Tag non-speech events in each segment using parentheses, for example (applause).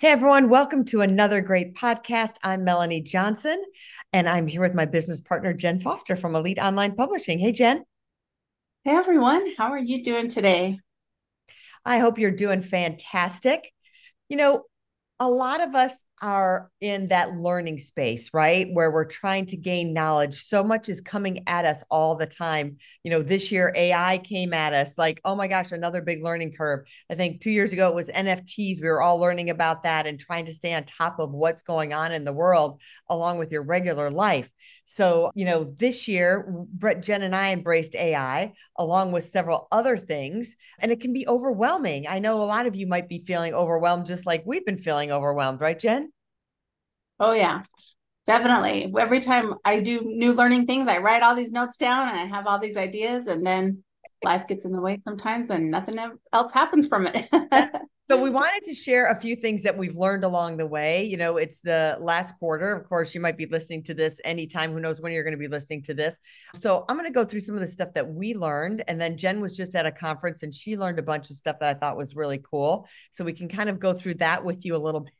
Hey, everyone, welcome to another great podcast. I'm Melanie Johnson, and I'm here with my business partner, Jenn Foster from Elite Online Publishing. Hey, Jenn. Hey, everyone. How are you doing today? I hope you're doing fantastic. You know, a lot of us are in that learning space, right? Where we're trying to gain knowledge. So much is coming at us all the time. You know, this year AI came at us like, oh my gosh, another big learning curve. I think two years ago it was NFTs. We were all learning about that and trying to stay on top of what's going on in the world along with your regular life. So, you know, this year, Brett, Jenn, and I embraced AI along with several other things, and it can be overwhelming. I know a lot of you might be feeling overwhelmed, just like we've been feeling overwhelmed, right, Jenn? Oh, yeah, definitely. Every time I do new learning things, I write all these notes down and I have all these ideas, and then life gets in the way sometimes and nothing else happens from it. (laughs) so we wanted to share a few things that we've learned along the way. You know, it's the last quarter. Of course, you might be listening to this anytime. Who knows when you're going to be listening to this? So I'm going to go through some of the stuff that we learned. And then Jenn was just at a conference and she learned a bunch of stuff that I thought was really cool. So we can kind of go through that with you a little bit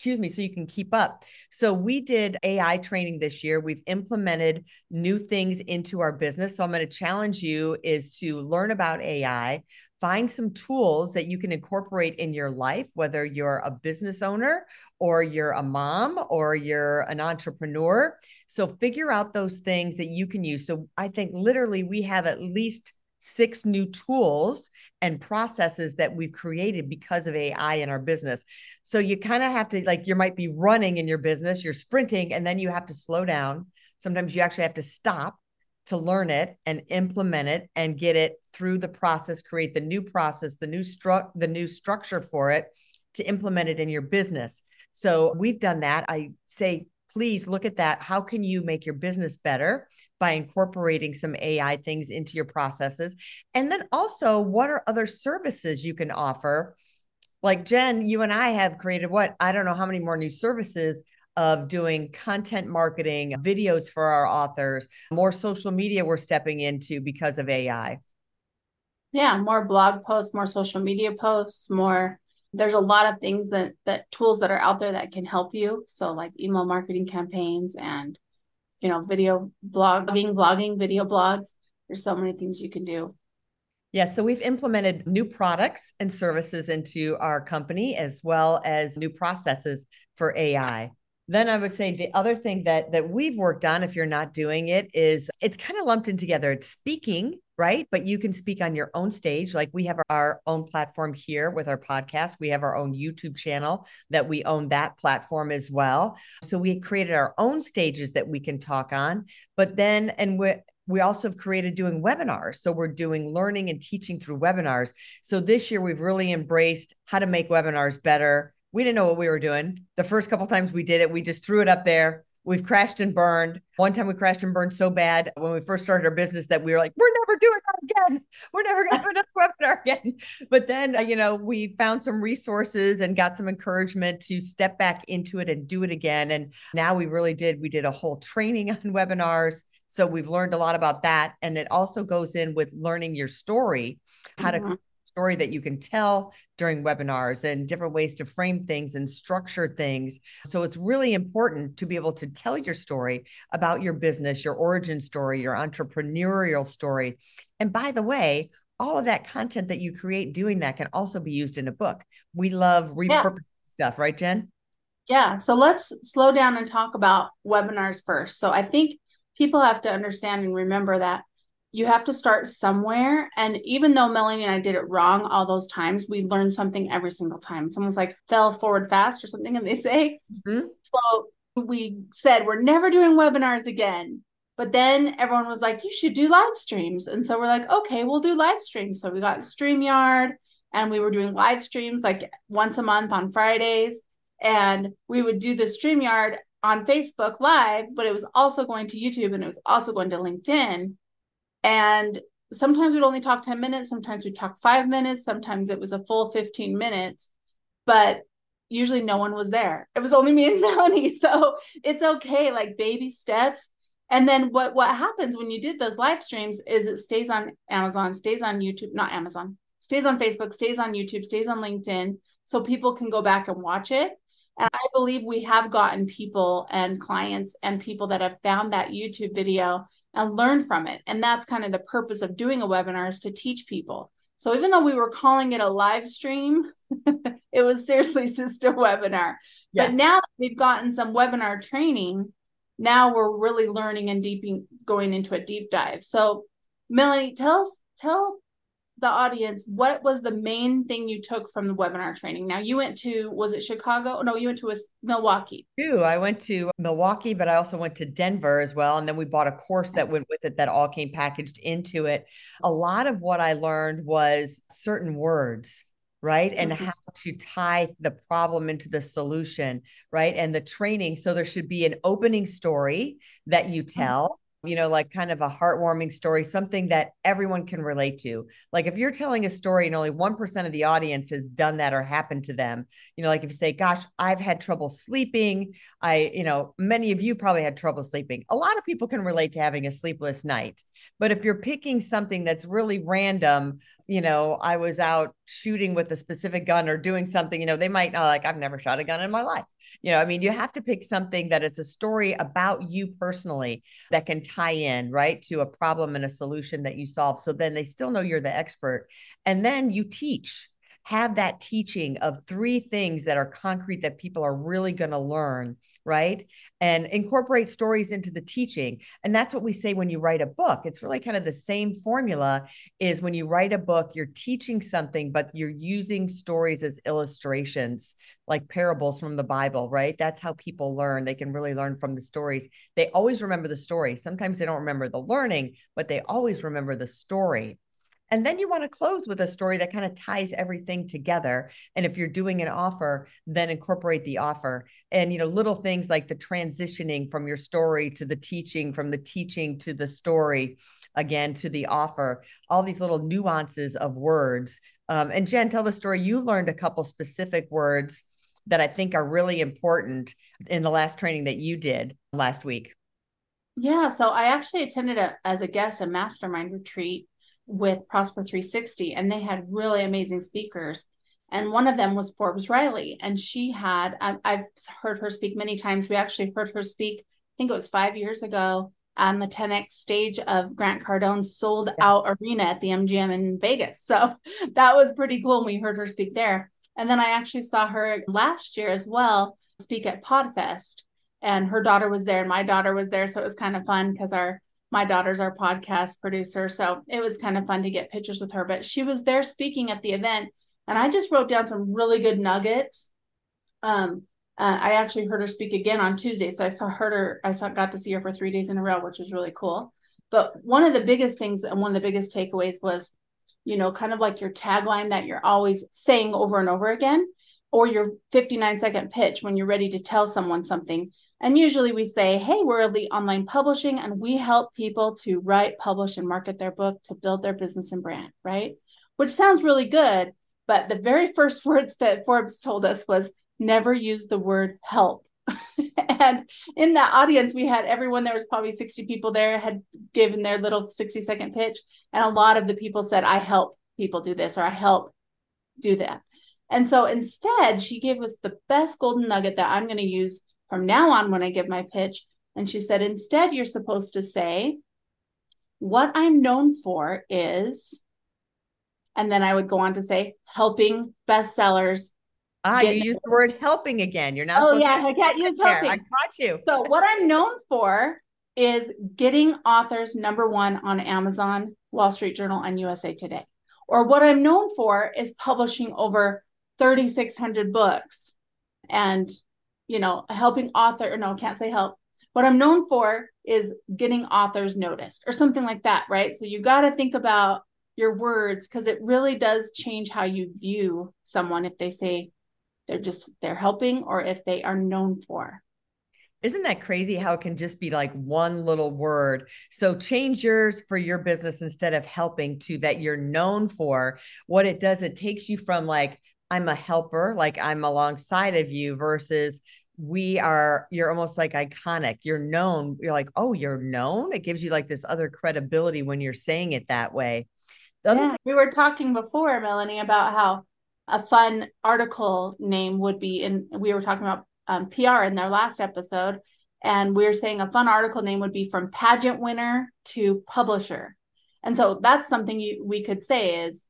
excuse me, so you can keep up. So we did AI training this year. We've implemented new things into our business. So I'm going to challenge you is to learn about AI, find some tools that you can incorporate in your life, whether you're a business owner or you're a mom or you're an entrepreneur. So figure out those things that you can use. So I think literally we have at least six new tools and processes that we've created because of AI in our business. So you kind of have to like you might be running in your business, you're sprinting and then you have to slow down. Sometimes you actually have to stop to learn it and implement it and get it through the process, create the new process, the new stru- the new structure for it to implement it in your business. So we've done that. I say please look at that. How can you make your business better by incorporating some AI things into your processes? And then also, what are other services you can offer? Like Jenn, you and I have created what? I don't know how many more new services of doing content marketing, videos for our authors, more social media we're stepping into because of AI. Yeah, more blog posts, more social media posts, more there's a lot of things that that tools that are out there that can help you so like email marketing campaigns and you know video blogging vlogging video blogs there's so many things you can do yeah, so we've implemented new products and services into our company as well as new processes for AI. Then I would say the other thing that that we've worked on if you're not doing it is it's kind of lumped in together. It's speaking right? But you can speak on your own stage. Like we have our own platform here with our podcast. We have our own YouTube channel that we own that platform as well. So we created our own stages that we can talk on. But then, and we we also have created doing webinars. So we're doing learning and teaching through webinars. So this year we've really embraced how to make webinars better. We didn't know what we were doing. The first couple times we did it, we just threw it up there We've crashed and burned. One time we crashed and burned so bad when we first started our business that we were like, we're never doing that again. We're never going to put another webinar (laughs) again. But then, uh, you know, we found some resources and got some encouragement to step back into it and do it again. And now we really did. We did a whole training (laughs) on webinars. So we've learned a lot about that. And it also goes in with learning your story, how mm-hmm. to story that you can tell during webinars and different ways to frame things and structure things. So it's really important to be able to tell your story about your business, your origin story, your entrepreneurial story. And by the way, all of that content that you create doing that can also be used in a book. We love repurposing yeah. stuff, right, Jenn? Yeah. So let's slow down and talk about webinars first. So I think people have to understand and remember that you have to start somewhere. And even though Melanie and I did it wrong all those times, we learned something every single time. Someone's like, fell forward fast or something, and they say. Mm-hmm. So we said, we're never doing webinars again. But then everyone was like, you should do live streams. And so we're like, okay, we'll do live streams. So we got StreamYard and we were doing live streams like once a month on Fridays. And we would do the StreamYard on Facebook Live, but it was also going to YouTube and it was also going to LinkedIn. And sometimes we'd only talk 10 minutes, sometimes we'd talk five minutes, sometimes it was a full 15 minutes, but usually no one was there. It was only me and (laughs) Melanie. So it's okay, like baby steps. And then what what happens when you did those live streams is it stays on Amazon, stays on YouTube, not Amazon, stays on Facebook, stays on YouTube, stays on LinkedIn. so people can go back and watch it. And I believe we have gotten people and clients and people that have found that YouTube video and learn from it. And that's kind of the purpose of doing a webinar is to teach people. So even though we were calling it a live stream, (laughs) it was seriously (laughs) just a webinar. Yeah. But now that we've gotten some webinar training, now we're really learning and deeping going into a deep dive. So Melanie, tell us tell the audience what was the main thing you took from the webinar training? Now you went to was it chicago? No you went to a, milwaukee. Too i went to milwaukee but i also went to denver as well and then we bought a course that went with it that all came packaged into it. A lot of what i learned was certain words right? And mm-hmm. how to tie the problem into the solution right? And the training so there should be an opening story that you mm-hmm. tell you know, like kind of a heartwarming story, something that everyone can relate to. Like if you're telling a story and only 1% of the audience has done that or happened to them, you know, like if you say, gosh, I've had trouble sleeping. I, you know, many of you probably had trouble sleeping. A lot of people can relate to having a sleepless night. But if you're picking something that's really random, you know, I was out shooting with a specific gun or doing something, you know, they might not like, I've never shot a gun in my life. You know, I mean, you have to pick something that is a story about you personally that can tie in, right, to a problem and a solution that you solve. So then they still know you're the expert. And then you teach have that teaching of three things that are concrete that people are really going to learn right? And incorporate stories into the teaching. And that's what we say when you write a book. It's really kind of the same formula is when you write a book you're teaching something but you're using stories as illustrations like parables from the bible right? That's how people learn. They can really learn from the stories. They always remember the story. Sometimes they don't remember the learning but they always remember the story and then you want to close with a story that kind of ties everything together. And if you're doing an offer, then incorporate the offer. And, you know, little things like the transitioning from your story to the teaching, from the teaching to the story, again, to the offer, all these little nuances of words. Um, and Jenn, tell the story. You learned a couple specific words that I think are really important in the last training that you did last week. Yeah, so I actually attended a, as a guest a mastermind retreat with Prosper 360, and they had really amazing speakers. And one of them was Forbes Riley, and she had I've, I've heard her speak many times. We actually heard her speak. I think it was five years ago on the 10x stage of Grant Cardone's sold out arena at the MGM in Vegas. So (laughs) that was pretty cool. We heard her speak there. And then I actually saw her last year as well speak at Podfest. And her daughter was there, and my daughter was there. So it was kind of fun because our my daughter's our podcast producer. So it was kind of fun to get pictures with her. But she was there speaking at the event. And I just wrote down some really good nuggets. Um, uh, I actually heard her speak again on Tuesday. So I saw heard her, I saw got to see her for three days in a row, which was really cool. But one of the biggest things and one of the biggest takeaways was, you know, kind of like your tagline that you're always saying over and over again, or your 59 second pitch when you're ready to tell someone something and usually we say, hey, we're Elite Online Publishing, and we help people to write, publish, and market their book to build their business and brand, right? Which sounds really good. But the very (laughs) first words that Forbes told us was never use the word help. (laughs) and in that audience, we had everyone, there was probably 60 people there, had given their little 60 second pitch. And a lot of the people said, I help people do this or I help do that. And so instead, she gave us the best golden nugget that I'm going to use from now on when I give my pitch. And she said, instead, you're supposed to say, what I'm known for is, and then I would go on to say, helping bestsellers. Ah, you use the word helping again. You're not. Oh yeah, I can't use helping. I caught you. So what I'm known for is getting authors number one on Amazon, Wall Street Journal, and USA Today. Or what I'm known for is publishing over 3,600 books and you know, helping author, or no, can't say help. What I'm known for is getting authors noticed or something like that, right? So you got to think about your words because it really does change how you view someone if they say they're just they're helping or if they are known for. Isn't that crazy how it can just be like one little word? So change yours for your business instead of helping to that you're known for. What it does, it takes you from like, I'm a helper, like I'm alongside of you versus we are you're almost like iconic you're known you're like oh you're known it gives you like this other credibility when you're saying it that way yeah, thing- we were talking before melanie about how a fun article name would be in we were talking about um, PR in their last episode and we are saying a fun article name would be from pageant winner to publisher. And so that's something you, we could say is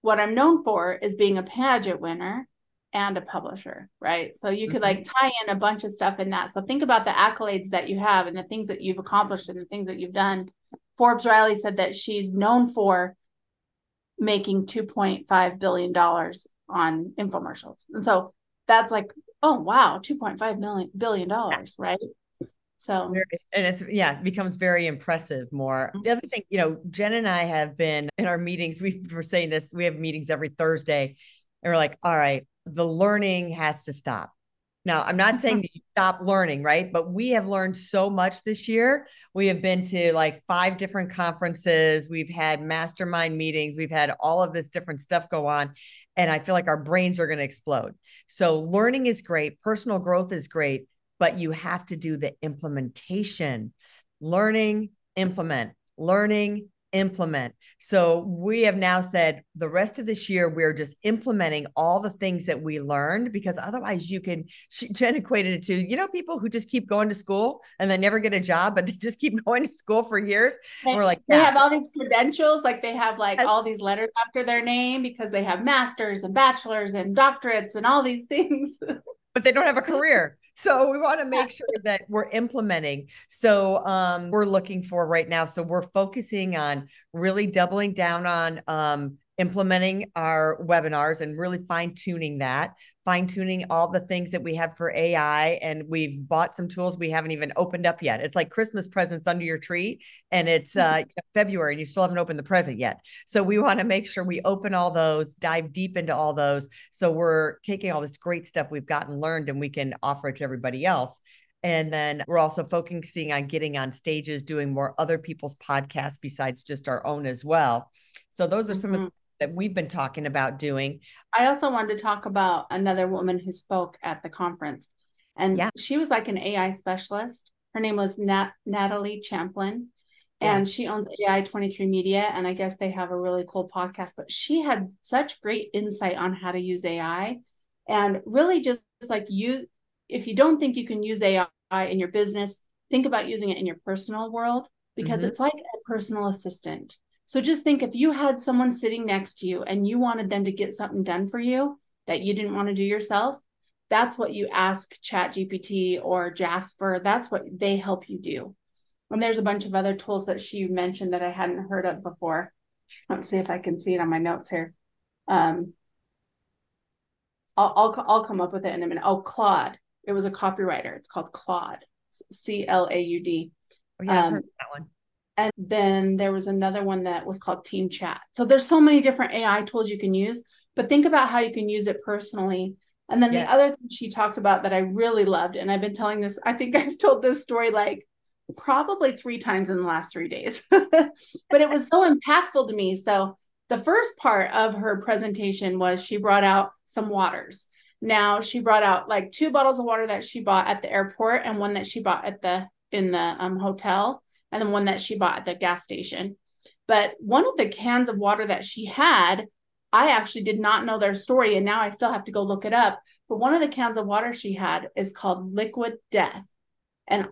what I'm known for is being a pageant winner and a publisher, right? So you could mm-hmm. like tie in a bunch of stuff in that. So think about the accolades that you have and the things that you've accomplished and the things that you've done. Forbes Riley said that she's known for making 2.5 billion dollars on infomercials. And so that's like, oh wow, 2.5 million billion dollars, right? So and it's yeah, it becomes very impressive more. Mm-hmm. The other thing, you know, Jenn and I have been in our meetings, we were saying this, we have meetings every Thursday, and we're like, all right, the learning has to stop. Now, I'm not saying mm-hmm. that you stop learning, right? But we have learned so much this year. We have been to like five different conferences. We've had mastermind meetings. We've had all of this different stuff go on. And I feel like our brains are going to explode. So, learning is great, personal growth is great, but you have to do the implementation. Learning, implement, learning, implement. So we have now said the rest of this year, we're just implementing all the things that we learned because otherwise you can, (laughs) Jenn equated it to, you know, people who just keep going to school and then never get a job, but (laughs) they just keep going to school for years. And we're like, yeah. they have all these credentials, like they have like all these letters after their name because they have masters and bachelors and doctorates and all these (laughs) things. But they don't have a career. So we want to make sure that we're implementing. So um, we're looking for right now. So we're focusing on really doubling down on um, implementing our webinars and really fine tuning that, fine tuning all the things that we have for AI. And we've bought some tools we haven't even opened up yet. It's like Christmas presents under your tree, and it's uh, February and you still haven't opened the present yet. So we want to make sure we open all those, dive deep into all those. So we're taking all this great stuff we've gotten learned and we can offer it to everybody else. And then we're also focusing on getting on stages, doing more other people's podcasts besides just our own as well. So those are some mm-hmm. of the that we've been talking about doing. I also wanted to talk about another woman who spoke at the conference. And yeah. she was like an AI specialist. Her name was Nat- Natalie Champlin. And yeah. she owns AI 23 Media. And I guess they have a really cool podcast. But she had such great insight on how to use AI. And really just like you, if you don't think you can use AI in your business, think about using it in your personal world because mm-hmm. it's like a personal assistant. So just think if you had someone sitting next to you and you wanted them to get something done for you that you didn't want to do yourself, that's what you ask Chat GPT or Jasper. That's what they help you do. And there's a bunch of other tools that she mentioned that I hadn't heard of before. Let's see if I can see it on my notes here. Um, I'll, I'll, I'll come up with it in a minute. Oh, Claude. It was a copywriter. It's called Claude, C L A U D. Oh, yeah, um, that one. And then there was another one that was called Team Chat. So there's so many different AI tools you can use, but think about how you can use it personally. And then yes. the other thing she talked about that I really loved, and I've been telling this, I think (laughs) I've told this story like probably three times in the last three days, (laughs) but it was so impactful to me. So the first part of her presentation was she brought out some waters. Now she brought out like two bottles of water that she bought at the airport and one that she bought at the in the um, hotel and the one that she bought at the gas station. But one of the cans of water that she had, I actually did not know their story, and now I still have to go look it up. But one of the cans of water she had is called Liquid Death. And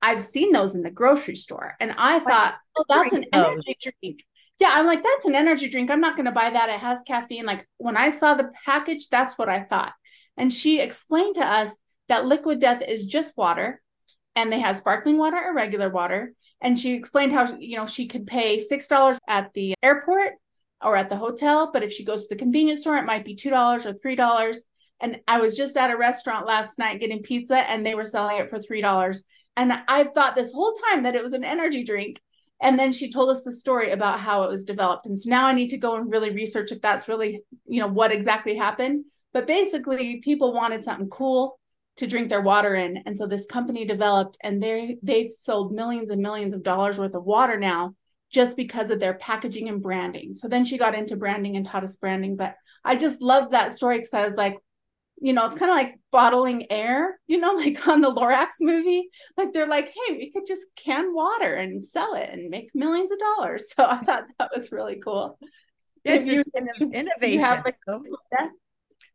I've seen those in the grocery store. And I thought, oh, that's an energy drink. Yeah, I'm like, that's an energy drink. I'm not going to buy that. It has caffeine. Like when I saw the package, that's what I thought. And she explained to us that liquid death is just water and they have sparkling water or regular water and she explained how you know she could pay six dollars at the airport or at the hotel but if she goes to the convenience store it might be two dollars or three dollars. And i was just at a restaurant last night getting pizza and they were selling it for three dollars. And i thought this whole time that it was an energy drink. And then she told us the story about how it was developed. And so now i need to go and really research if that's really you know what exactly happened. But basically people wanted something cool to drink their water in. And so this company developed and they they've sold millions and millions of dollars worth of water now just because of their packaging and branding. So then she got into branding and taught us branding. But I just love that story because I was like, you know, it's kind of like bottling air, you know, (laughs) like on the Lorax movie. Like they're like, hey, we could just can water and sell it and make millions of dollars. (laughs) So I thought that was really cool. Yes, (laughs) yeah, innovation. Have, like, so,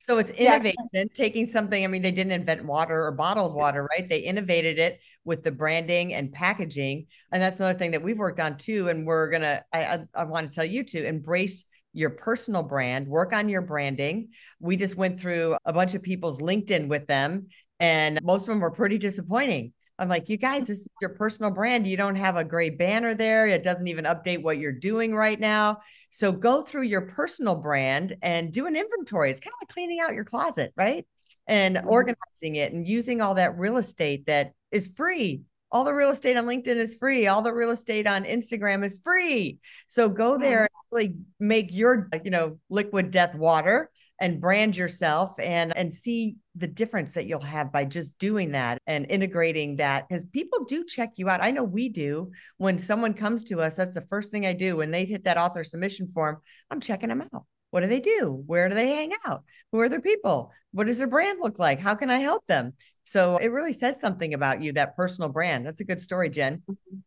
so it's innovation, yeah. taking something. I mean, they didn't invent water or bottled water, right? They innovated it with the branding and packaging, and that's another thing that we've worked on too. And we're gonna, I, I, I want to tell you to embrace your personal brand, work on your branding. We just went through a bunch of people's LinkedIn with them, and most of them were pretty disappointing. I'm like, you guys, this is your personal brand. You don't have a great banner there. It doesn't even update what you're doing right now. So go through your personal brand and do an inventory. It's kind of like cleaning out your closet, right? And mm-hmm. organizing it and using all that real estate that is free all the real estate on LinkedIn is free. All the real estate on Instagram is free. So go there and really make your, you know, liquid death water and brand yourself and and see the difference that you'll have by just doing that and integrating that because people do check you out. I know we do. When someone comes to us, that's the first thing I do when they hit that author submission form. I'm checking them out. What do they do? Where do they hang out? Who are their people? What does their brand look like? How can I help them? So it really says something about you, that personal brand. That's a good story, Jenn. Mm-hmm.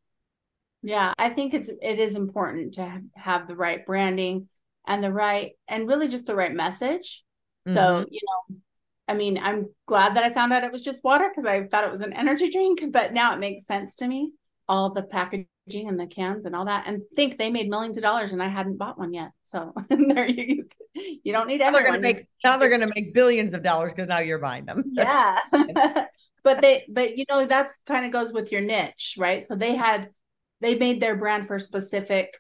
Yeah, I think it's it is important to have the right branding and the right and really just the right message. So, mm-hmm. you know, I mean, I'm glad that I found out it was just water because I thought it was an energy drink, but now it makes sense to me. All the packaging and the cans and all that, and think they made millions of dollars, and I hadn't bought one yet. So (laughs) there you you don't need now They're gonna make now they're gonna make billions of dollars because now you're buying them. (laughs) Yeah, (laughs) but they but you know that's kind of goes with your niche, right? So they had they made their brand for specific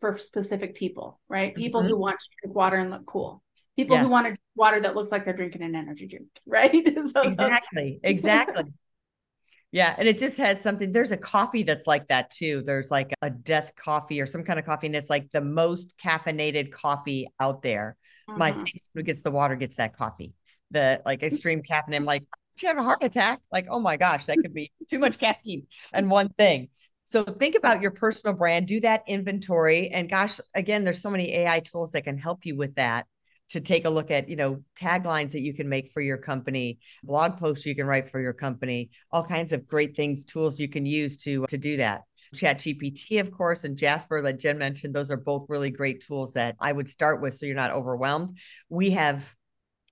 for specific people, right? People mm-hmm. who want to drink water and look cool people yeah. who want to water that looks like they're drinking an energy drink, (laughs) right? (laughs) so exactly, exactly. Yeah, and it just has something. There's a coffee that's like that too. There's like a death coffee or some kind of coffee, and it's like the most caffeinated coffee out there. My who gets the water gets that coffee. The like extreme caffeine. I'm like, did you have a heart attack? Like, oh my gosh, that could be too much caffeine and one thing. So think about your personal brand, do that inventory. And gosh, again, there's so many AI tools that can help you with that to take a look at you know taglines that you can make for your company blog posts you can write for your company all kinds of great things tools you can use to to do that chat gpt of course and jasper that jenn mentioned those are both really great tools that i would start with so you're not overwhelmed we have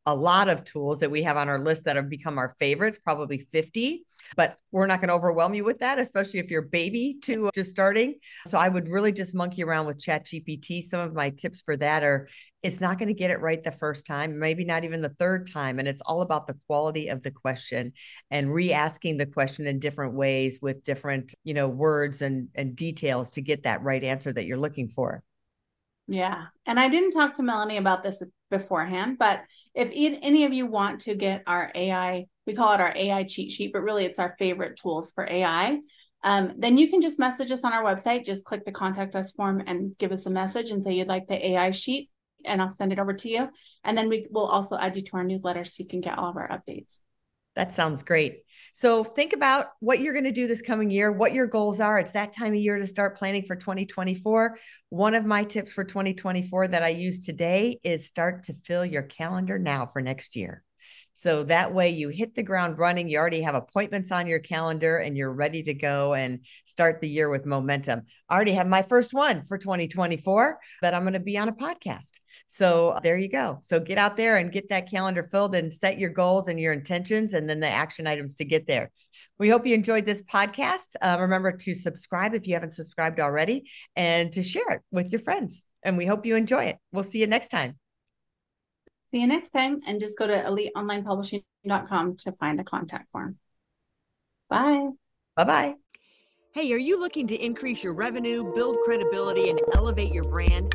a lot of tools that we have on our list that have become our favorites, probably 50, but we're not going to overwhelm you with that, especially if you're baby to uh, just starting. So I would really just monkey around with Chat GPT. Some of my tips for that are it's not going to get it right the first time, maybe not even the third time. And it's all about the quality of the question and re-asking the question in different ways with different, you know, words and, and details to get that right answer that you're looking for. Yeah. And I didn't talk to Melanie about this beforehand, but if any of you want to get our AI, we call it our AI cheat sheet, but really it's our favorite tools for AI. Um, then you can just message us on our website. Just click the contact us form and give us a message and say you'd like the AI sheet, and I'll send it over to you. And then we will also add you to our newsletter so you can get all of our updates. That sounds great. So think about what you're going to do this coming year, what your goals are. It's that time of year to start planning for 2024. One of my tips for 2024 that I use today is start to fill your calendar now for next year. So that way you hit the ground running. You already have appointments on your calendar and you're ready to go and start the year with momentum. I already have my first one for 2024 that I'm going to be on a podcast. So there you go. So get out there and get that calendar filled and set your goals and your intentions and then the action items to get there. We hope you enjoyed this podcast. Uh, remember to subscribe if you haven't subscribed already and to share it with your friends. And we hope you enjoy it. We'll see you next time. See you next time. And just go to eliteonlinepublishing.com to find the contact form. Bye. Bye bye. Hey, are you looking to increase your revenue, build credibility, and elevate your brand?